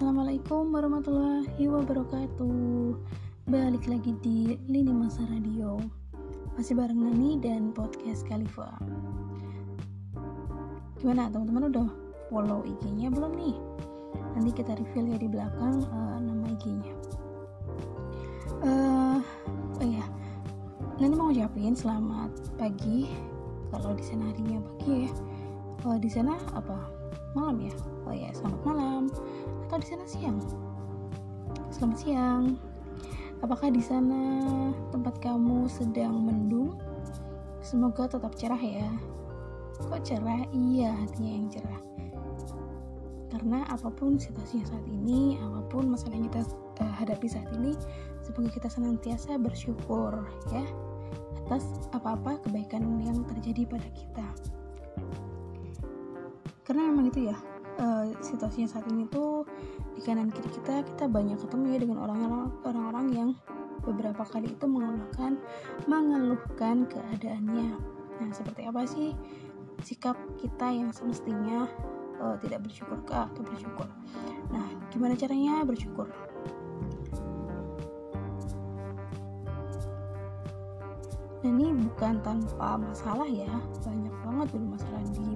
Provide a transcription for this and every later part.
Assalamualaikum warahmatullahi wabarakatuh. Balik lagi di Lini Masa Radio. Masih bareng Nani dan podcast Khalifa. Gimana teman-teman udah follow IG-nya belum nih? Nanti kita reveal ya di belakang uh, nama IG-nya. Uh, Oh ya Nani mau ucapin selamat pagi. Kalau di sana harinya pagi ya. Kalau di sana apa? Malam ya? Oh ya, selamat malam atau di sana siang? Selamat siang. Apakah di sana tempat kamu sedang mendung? Semoga tetap cerah ya. Kok cerah? Iya, hatinya yang cerah. Karena apa pun situasinya saat ini, apa pun masalah yang kita uh, hadapi saat ini, semoga kita senantiasa bersyukur ya atas apa-apa kebaikan yang terjadi pada kita. Karena memang itu ya, uh, situasinya saat ini tuh di kanan kiri kita kita banyak ketemu ya dengan orang-orang yang beberapa kali itu mengeluhkan mengeluhkan keadaannya. Nah seperti apa sih sikap kita yang semestinya uh, tidak bersyukur ke atau bersyukur? Nah gimana caranya bersyukur? Nah ini bukan tanpa masalah ya, banyak banget dulu masalah di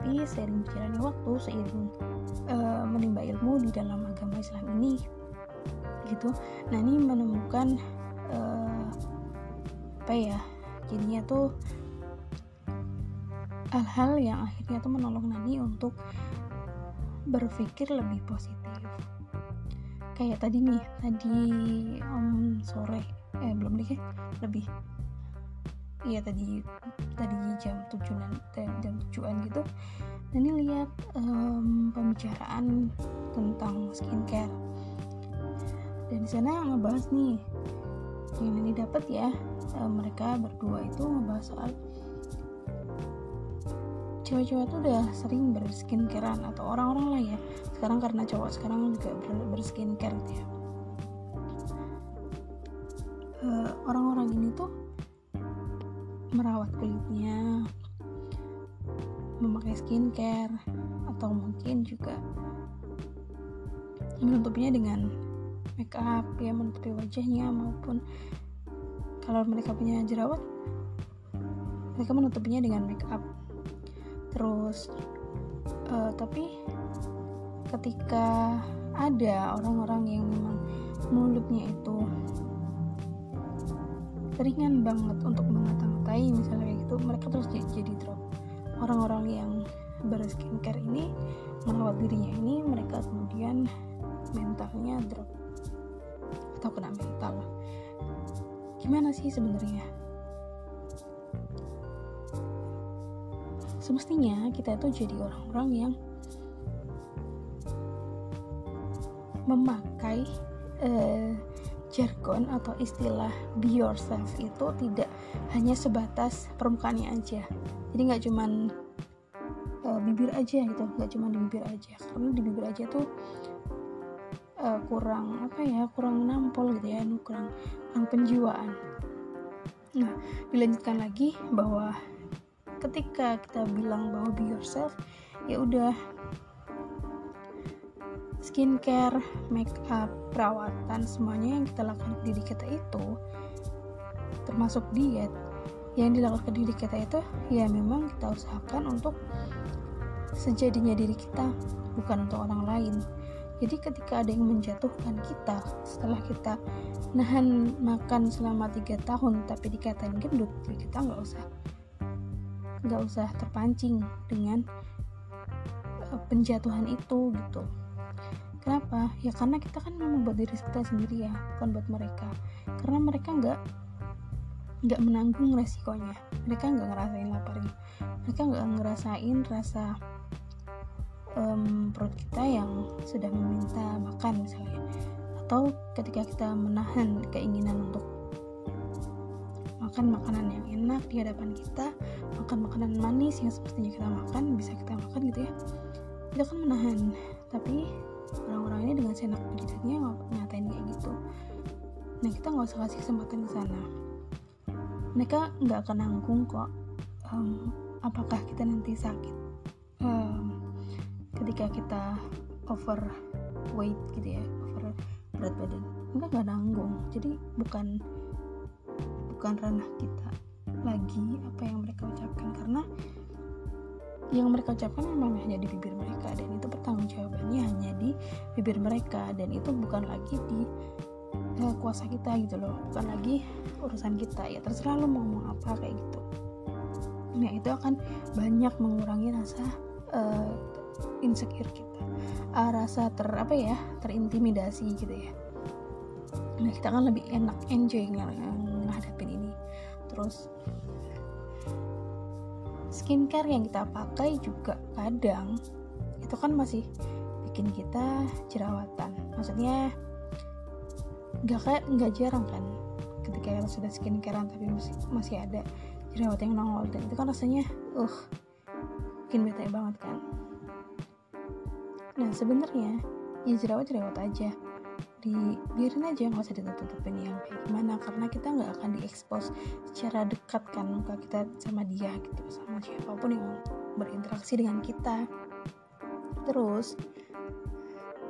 tetapi seiring berjalannya waktu seiring uh, menimba ilmu di dalam agama Islam ini gitu. Nah ini menemukan uh, apa ya jadinya tuh hal-hal yang akhirnya tuh menolong Nani untuk berpikir lebih positif. Kayak tadi nih tadi om sore eh belum deh lebih iya tadi tadi jam tujuan jam tujuan gitu. Dan ini lihat um, pembicaraan tentang skincare. Dan di sana ngebahas nih yang ini dapat ya um, mereka berdua itu ngebahas soal cewek-cewek tuh udah sering berskincarean atau orang-orang lah ya. Sekarang karena cowok sekarang juga berskincare gitu ya. Uh, orang-orang ini tuh merawat kulitnya memakai skincare atau mungkin juga menutupnya dengan make up ya menutupi wajahnya maupun kalau mereka punya jerawat mereka menutupinya dengan make up terus uh, tapi ketika ada orang-orang yang memang mulutnya itu ringan banget untuk mengata-ngatai misalnya kayak gitu mereka terus jadi drop. Orang-orang yang berskincare ini merawat dirinya ini mereka kemudian mentalnya drop. Atau kena mental. Gimana sih sebenarnya? Semestinya kita itu jadi orang-orang yang memakai uh, jargon atau istilah be yourself itu tidak hanya sebatas permukaannya aja. Jadi nggak cuman uh, bibir aja gitu nggak cuma di bibir aja. Karena di bibir aja tuh uh, kurang apa ya kurang nampol gitu ya kurang kurang penjiwaan. Nah dilanjutkan lagi bahwa ketika kita bilang bahwa be yourself ya udah skincare, make up, perawatan semuanya yang kita lakukan ke diri kita itu termasuk diet yang dilakukan ke diri kita itu ya memang kita usahakan untuk sejadinya diri kita bukan untuk orang lain. Jadi ketika ada yang menjatuhkan kita setelah kita nahan makan selama tiga tahun tapi dikatain gendut ya kita nggak usah nggak usah terpancing dengan eh, penjatuhan itu gitu Kenapa? Ya karena kita kan memang buat diri kita sendiri ya, bukan buat mereka. Karena mereka nggak nggak menanggung resikonya. Mereka nggak ngerasain laparnya. Mereka nggak ngerasain rasa um, perut kita yang sudah meminta makan misalnya. Atau ketika kita menahan keinginan untuk makan makanan yang enak di hadapan kita, makan makanan manis yang sepertinya kita makan, bisa kita makan gitu ya. Kita kan menahan, tapi orang-orang ini dengan senak jidatnya ngatain kayak gitu. Nah kita nggak usah kasih kesempatan ke sana. Mereka nggak akan nanggung kok. Um, apakah kita nanti sakit? Um, ketika kita over weight gitu ya over berat badan enggak nggak nanggung. Jadi bukan bukan ranah kita lagi apa yang mereka ucapkan. Karena yang mereka ucapkan memang hanya di bibir mereka dan itu pertanggungjawabannya hanya di bibir mereka dan itu bukan lagi di uh, kuasa kita gitu loh bukan lagi urusan kita ya terserah lo mau ngomong apa kayak gitu. Nah itu akan banyak mengurangi rasa uh, insecure kita uh, rasa ter apa ya terintimidasi gitu ya. Nah kita kan lebih enak enjoy ng ngadapin ini. Terus skincare yang kita pakai juga kadang itu kan masih bikin kita jerawatan. Maksudnya nggak kayak nggak jarang kan ketika kita sudah skincarean tapi masih masih ada jerawat yang nongol dan itu kan rasanya uh bikin bete banget kan. Nah sebenarnya ya jerawat jerawat aja dibiarin aja nggak usah ditutup-tutupin yang kayak gimana karena kita nggak akan diekspos secara dekat kan muka kita sama dia gitu sama siapa pun yang berinteraksi dengan kita. Terus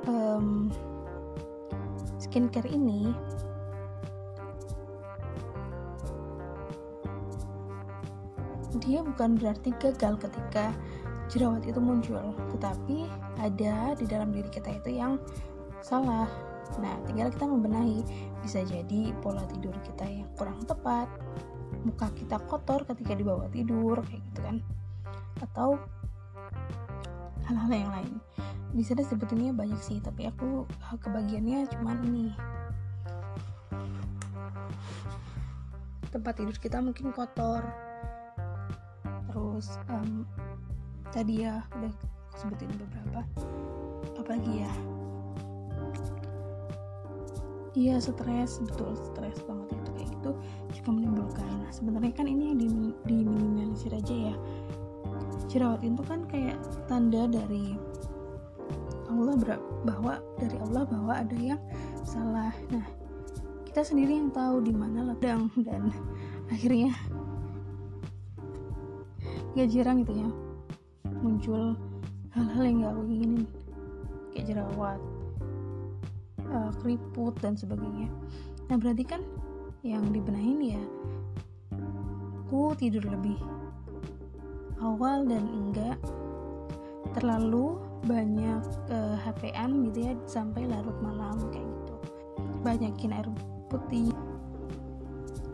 um, skincare ini dia bukan berarti gagal ketika jerawat itu muncul tetapi ada di dalam diri kita itu yang salah Nah, tinggal kita membenahi. Bisa jadi pola tidur kita yang kurang tepat, muka kita kotor ketika dibawa tidur, kayak gitu kan. Atau hal-hal yang lain. Di sana sebetulnya banyak sih, tapi aku kebagiannya cuma ini. Tempat tidur kita mungkin kotor. Terus um, tadi ya udah sebutin beberapa. Apalagi ya? Iya stres. Betul stres banget itu kayak gitu. Juga menimbulkan. Nah sebenarnya kan ini yang diminimalisir aja ya. Jerawat itu kan kayak tanda dari Allah bahwa dari Allah bahwa ada yang salah. Nah kita sendiri yang tahu di mana ledang dan akhirnya gak jarang gitu ya. Muncul hal-hal yang gak aku inginin. Kayak jerawat uh, keriput dan sebagainya. Nah berarti kan yang dibenahin ya aku tidur lebih awal dan enggak terlalu banyak uh, eh, HP-an gitu ya sampai larut malam kayak gitu. Banyakin air putih.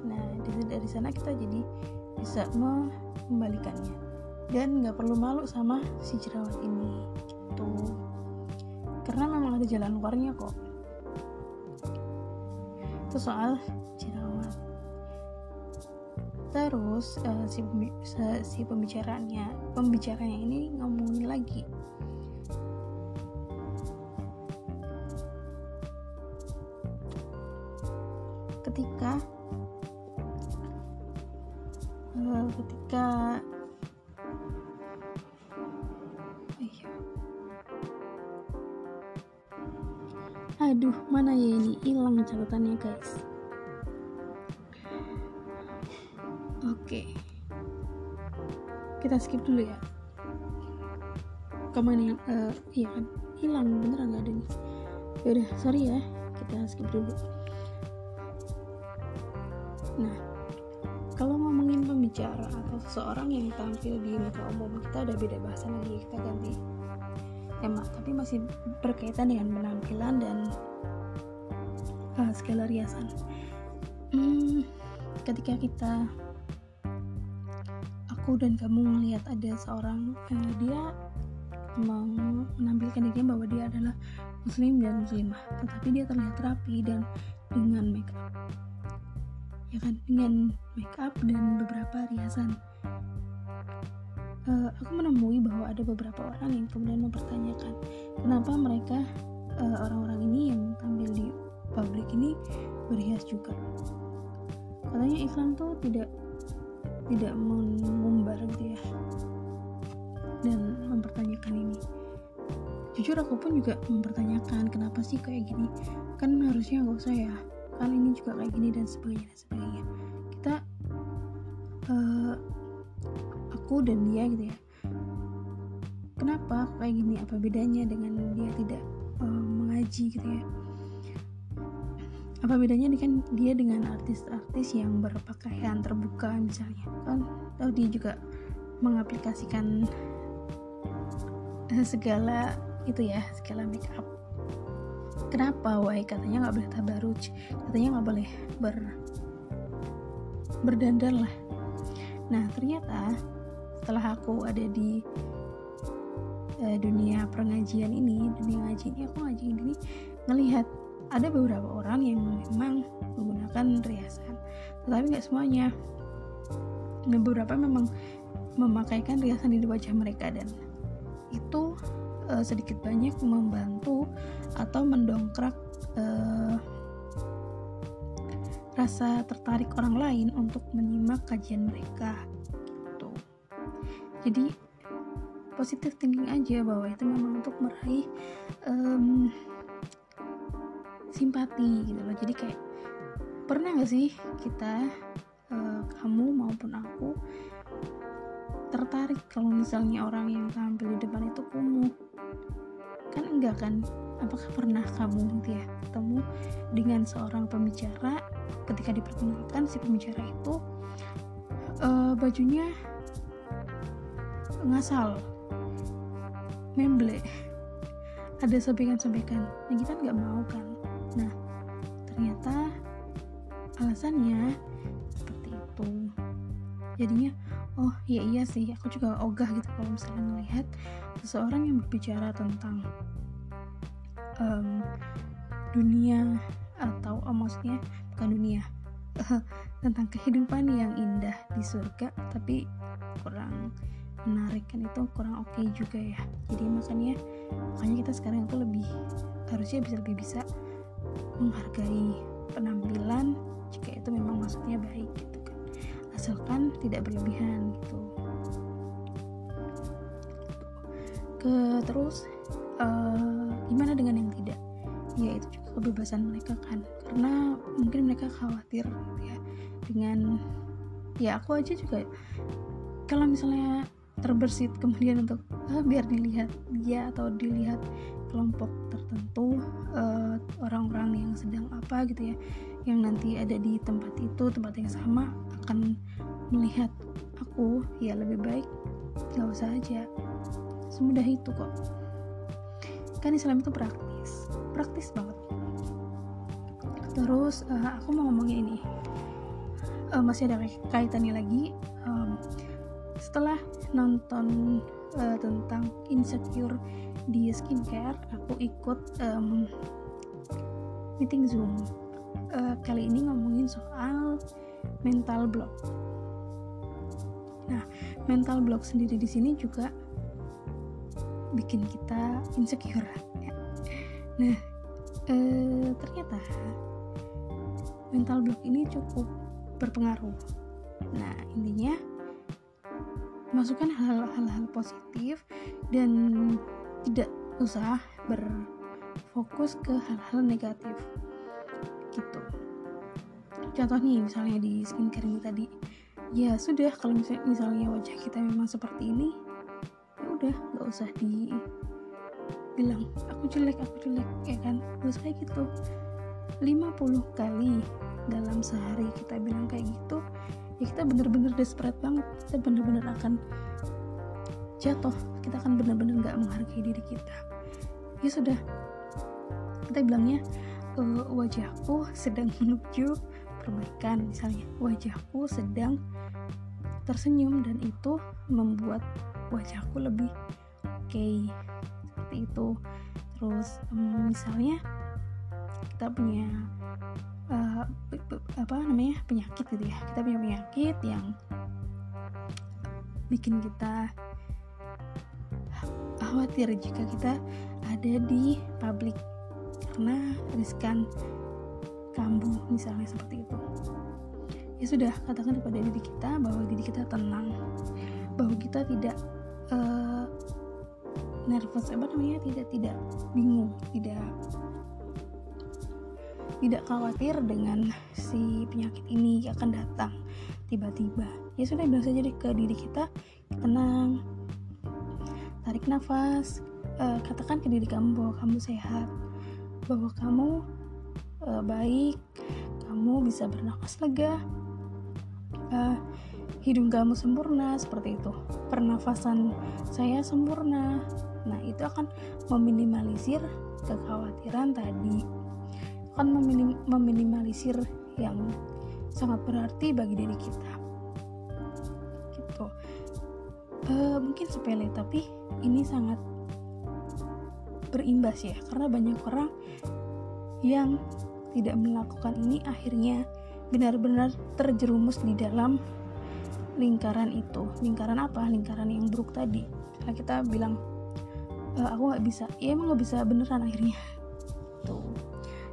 Nah dari, dari sana kita jadi bisa membalikannya dan nggak perlu malu sama si jerawat ini gitu. Karena memang ada jalan keluarnya kok itu soal jerawat terus uh, si, si pembicaraannya pembicaranya ini ngomongin lagi. Ketika uh, ketika aduh mana ya ini? Hilang catatannya guys. Oke. Kita skip dulu ya. Ke mana yang uh, iya kan? Hilang beneran nggak ada nih. Yaudah sorry ya. Kita skip dulu. Nah kalau ngomongin pembicara atau seseorang yang tampil di muka umum kita ada beda bahasa lagi. Kita ganti tema tapi masih berkaitan dengan penampilan dan uh, segala riasan. Hmm, ketika kita aku dan kamu melihat ada seorang uh, dia mau menampilkan dirinya bahwa dia adalah muslim dan muslimah tetapi dia terlihat rapi dan dengan make up ya kan dengan make up dan beberapa riasan uh, aku menemui bahwa ada beberapa orang yang kemudian mempertanyakan kenapa mereka eh, orang-orang ini yang tampil di publik ini berhias juga? Katanya Islam tuh tidak tidak mengumbar gitu ya dan mempertanyakan ini. Jujur aku pun juga mempertanyakan kenapa sih kayak gini? Kan harusnya gak usah ya kan ini juga kayak gini dan sebagainya dan sebagainya dan dia gitu ya. Kenapa kayak gini? Apa bedanya dengan dia tidak uh, mengaji gitu ya? Apa bedanya dengan dia dengan artis-artis yang berpakaian terbuka misalnya? Kan tahu dia juga mengaplikasikan eh, segala itu ya segala make up kenapa? Why? Katanya nggak boleh tabaruj. Katanya nggak boleh ber berdandan lah. Nah ternyata setelah aku ada di uh, dunia pengajian ini dunia ngaji ini aku ngaji ini ngelihat ada beberapa orang yang memang menggunakan riasan tetapi nggak semuanya beberapa memang memakaikan riasan di wajah mereka dan itu uh, sedikit banyak membantu atau mendongkrak uh, rasa tertarik orang lain untuk menyimak kajian mereka. Jadi positif thinking aja bahwa itu memang untuk meraih um, simpati gitu loh. Jadi kayak pernah gak sih kita uh, kamu maupun aku tertarik kalau misalnya orang yang tampil di depan itu kumuh? Kan enggak kan? Apakah pernah kamu gitu ya ketemu dengan seorang pembicara? Ketika diperkenalkan si pembicara itu uh, bajunya ngasal. Memble. Ada sobekan-sobekan yang kita nggak mau kan? Nah, ternyata alasannya seperti itu. Jadinya, oh iya iya sih, aku juga ogah gitu kalau misalnya melihat seseorang yang berbicara tentang um, dunia atau oh, maksudnya bukan dunia tentang kehidupan yang indah di surga tapi kurang menarik kan itu kurang oke okay juga ya. Jadi makanya makanya kita sekarang itu lebih harusnya bisa lebih bisa menghargai penampilan jika itu memang maksudnya baik gitu kan. Asalkan tidak berlebihan gitu. Ke terus uh, gimana dengan yang tidak? Ya itu juga kebebasan mereka kan. Karena mungkin mereka khawatir gitu ya. Dengan ya aku aja juga kalau misalnya terbersit kemudian untuk ah, biar dilihat dia atau dilihat kelompok tertentu uh, orang-orang yang sedang apa gitu ya. Yang nanti ada di tempat itu tempat yang sama akan melihat aku ya lebih baik nggak usah aja. Semudah itu kok. Kan Islam itu praktis praktis banget. Terus uh, aku mau ngomongin ini. Uh, masih ada kaitannya lagi. Um, setelah nonton uh, tentang insecure di skincare aku ikut um, meeting zoom. Uh, kali ini ngomongin soal mental block. Nah mental block sendiri di sini juga bikin kita insecure ya. nah uh, ternyata mental block ini cukup berpengaruh. Nah intinya masukkan hal-hal positif dan tidak usah berfokus ke hal-hal negatif. Gitu. Contoh nih misalnya di skincare ini tadi. Ya sudah kalau misalnya, misalnya wajah kita memang seperti ini ya udah nggak usah di bilang aku jelek aku jelek ya kan? Usah kayak gitu. 50 kali dalam sehari kita bilang kayak gitu ya kita bener-bener desperate banget. Kita bener-bener akan jatuh. Kita akan benar-benar nggak menghargai diri kita. Ya sudah. Kita bilangnya e, wajahku sedang menuju perbaikan misalnya. Wajahku sedang tersenyum dan itu membuat wajahku lebih oke okay. seperti itu. Terus misalnya kita punya apa namanya penyakit gitu ya. Kita punya penyakit yang bikin kita khawatir jika kita ada di publik. Karena riskan kambuh misalnya seperti itu. Ya sudah katakan kepada diri kita bahwa diri kita tenang. Bahwa kita tidak uh, nervous apa namanya tidak tidak bingung tidak tidak khawatir dengan si penyakit ini akan datang tiba-tiba. Ya sudah bilang saja ke diri kita tenang tarik nafas uh, katakan ke diri kamu bahwa kamu sehat bahwa kamu uh, baik kamu bisa bernapas lega uh, hidung kamu sempurna seperti itu. Pernafasan saya sempurna. Nah itu akan meminimalisir kekhawatiran tadi akan meminim, meminimalisir yang sangat berarti bagi diri kita. Gitu. Uh, mungkin sepele tapi ini sangat berimbas ya karena banyak orang yang tidak melakukan ini akhirnya benar-benar terjerumus di dalam lingkaran itu. Lingkaran apa? Lingkaran yang buruk tadi. Karena kita bilang e, aku nggak bisa. Ya emang nggak bisa beneran akhirnya. Tuh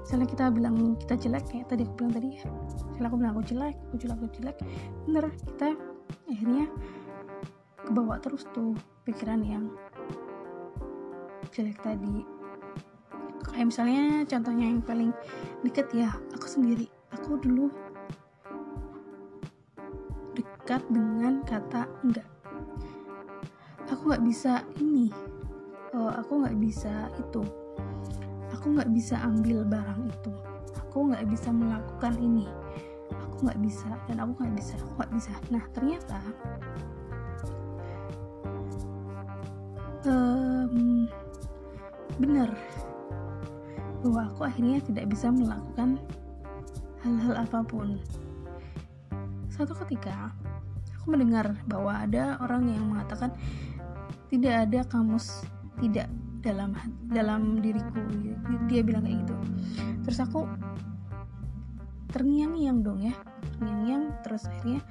misalnya kita bilang kita jelek kayak tadi aku bilang tadi ya misalnya aku bilang aku jelek aku jelek aku jelek bener kita akhirnya kebawa terus tuh pikiran yang jelek tadi. Kayak misalnya contohnya yang paling deket ya aku sendiri. Aku dulu dekat dengan kata enggak. Aku nggak bisa ini oh, aku nggak bisa itu aku nggak bisa ambil barang itu. Aku nggak bisa melakukan ini. Aku nggak bisa dan aku nggak bisa aku nggak bisa. Nah ternyata um, benar bahwa aku akhirnya tidak bisa melakukan hal-hal apa pun. Satu ketika aku mendengar bahwa ada orang yang mengatakan tidak ada kamus tidak dalam dalam diriku. Dia bilang kayak gitu. Terus aku terngiang-ngiang dong ya. Terngiang-ngiang terus akhirnya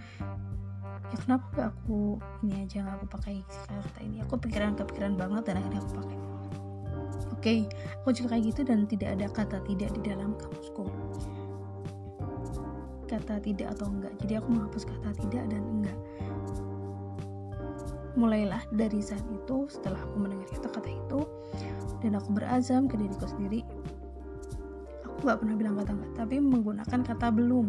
ya kenapa gak aku ini aja gak aku pakai kata ini? Aku pikiran kepikiran banget dan akhirnya aku pakai. Oke okay, aku juga kayak gitu dan tidak ada kata tidak di dalam kamusku. Kata tidak atau enggak. Jadi aku menghapus kata tidak dan enggak. Mulailah dari saat itu setelah aku berazam ke diriku sendiri. Aku gak pernah bilang kata enggak tapi menggunakan kata belum.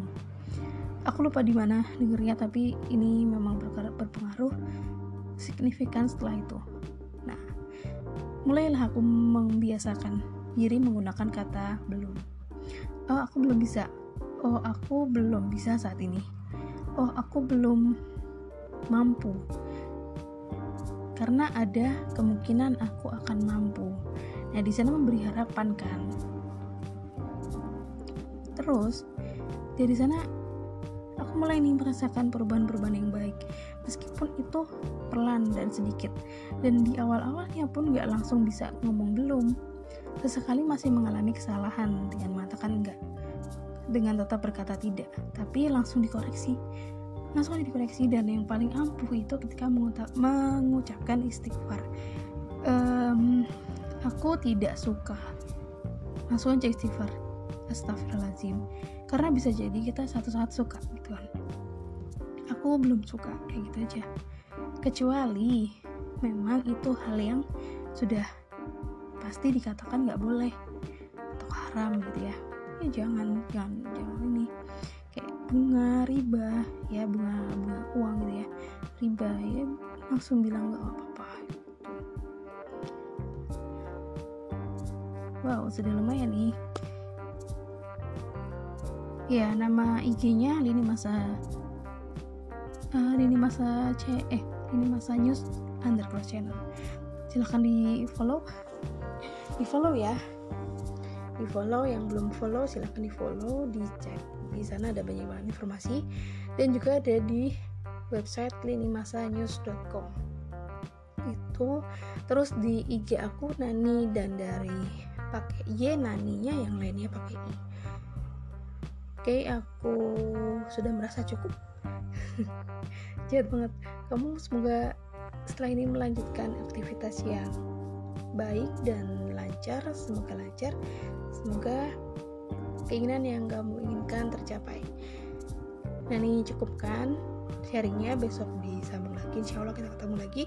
Aku lupa di mana dengernya tapi ini memang berpengaruh signifikan setelah itu. Nah mulailah aku membiasakan diri menggunakan kata belum. Oh aku belum bisa. Oh aku belum bisa saat ini. Oh aku belum mampu. Karena ada kemungkinan aku akan mampu. Nah, di sana memberi harapan kan. Terus dari sana aku mulai nih merasakan perubahan-perubahan yang baik. Meskipun itu pelan dan sedikit. Dan di awal-awalnya pun nggak langsung bisa ngomong belum. Sesekali masih mengalami kesalahan dengan mengatakan enggak dengan tetap berkata tidak. Tapi langsung dikoreksi. Langsung dikoreksi dan yang paling ampuh itu ketika mengucapkan istighfar. Um, aku tidak suka. Langsung aja istighfar. Astagfirullahaladzim. Karena bisa jadi kita satu saat suka gitu. Kan aku belum suka kayak gitu aja. Kecuali memang itu hal yang sudah pasti dikatakan nggak boleh atau haram gitu ya. Ya jangan jangan jangan ini. Bunga riba ya bunga bunga uang gitu ya. Riba ya langsung bilang nggak apa-apa wow sudah lumayan nih. Ya nama IG-nya lini masa uh, lini masa c eh lini masa news underclass channel. Silahkan di follow di follow ya. Di follow yang belum follow silahkan di follow dicek. Di sana ada banyak banget informasi. Dan juga ada di website linimasanews.com itu. Terus di IG aku Nani dan dari pakai Y Naninya yang lainnya pakai I. Oke aku sudah merasa cukup. Jahat banget. Kamu semoga setelah ini melanjutkan aktivitas yang baik dan lancar. Semoga lancar. Semoga keinginan yang kamu inginkan tercapai. Nah ini cukupkan sharingnya besok disambung lagi. Insya Allah kita ketemu lagi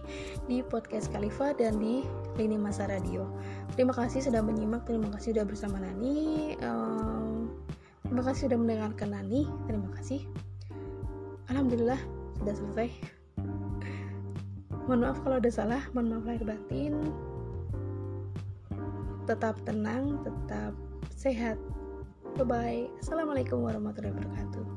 di podcast Khalifa dan di Lini Masa Radio. Terima kasih sudah menyimak terima kasih sudah bersama Nani. Um, terima kasih sudah mendengarkan Nani. Terima kasih. Alhamdulillah sudah selesai. Mohon maaf kalau ada salah mohon maaf lahir batin. Tetap tenang tetap sehat. Bye bye assalamualaikum warahmatullahi wabarakatuh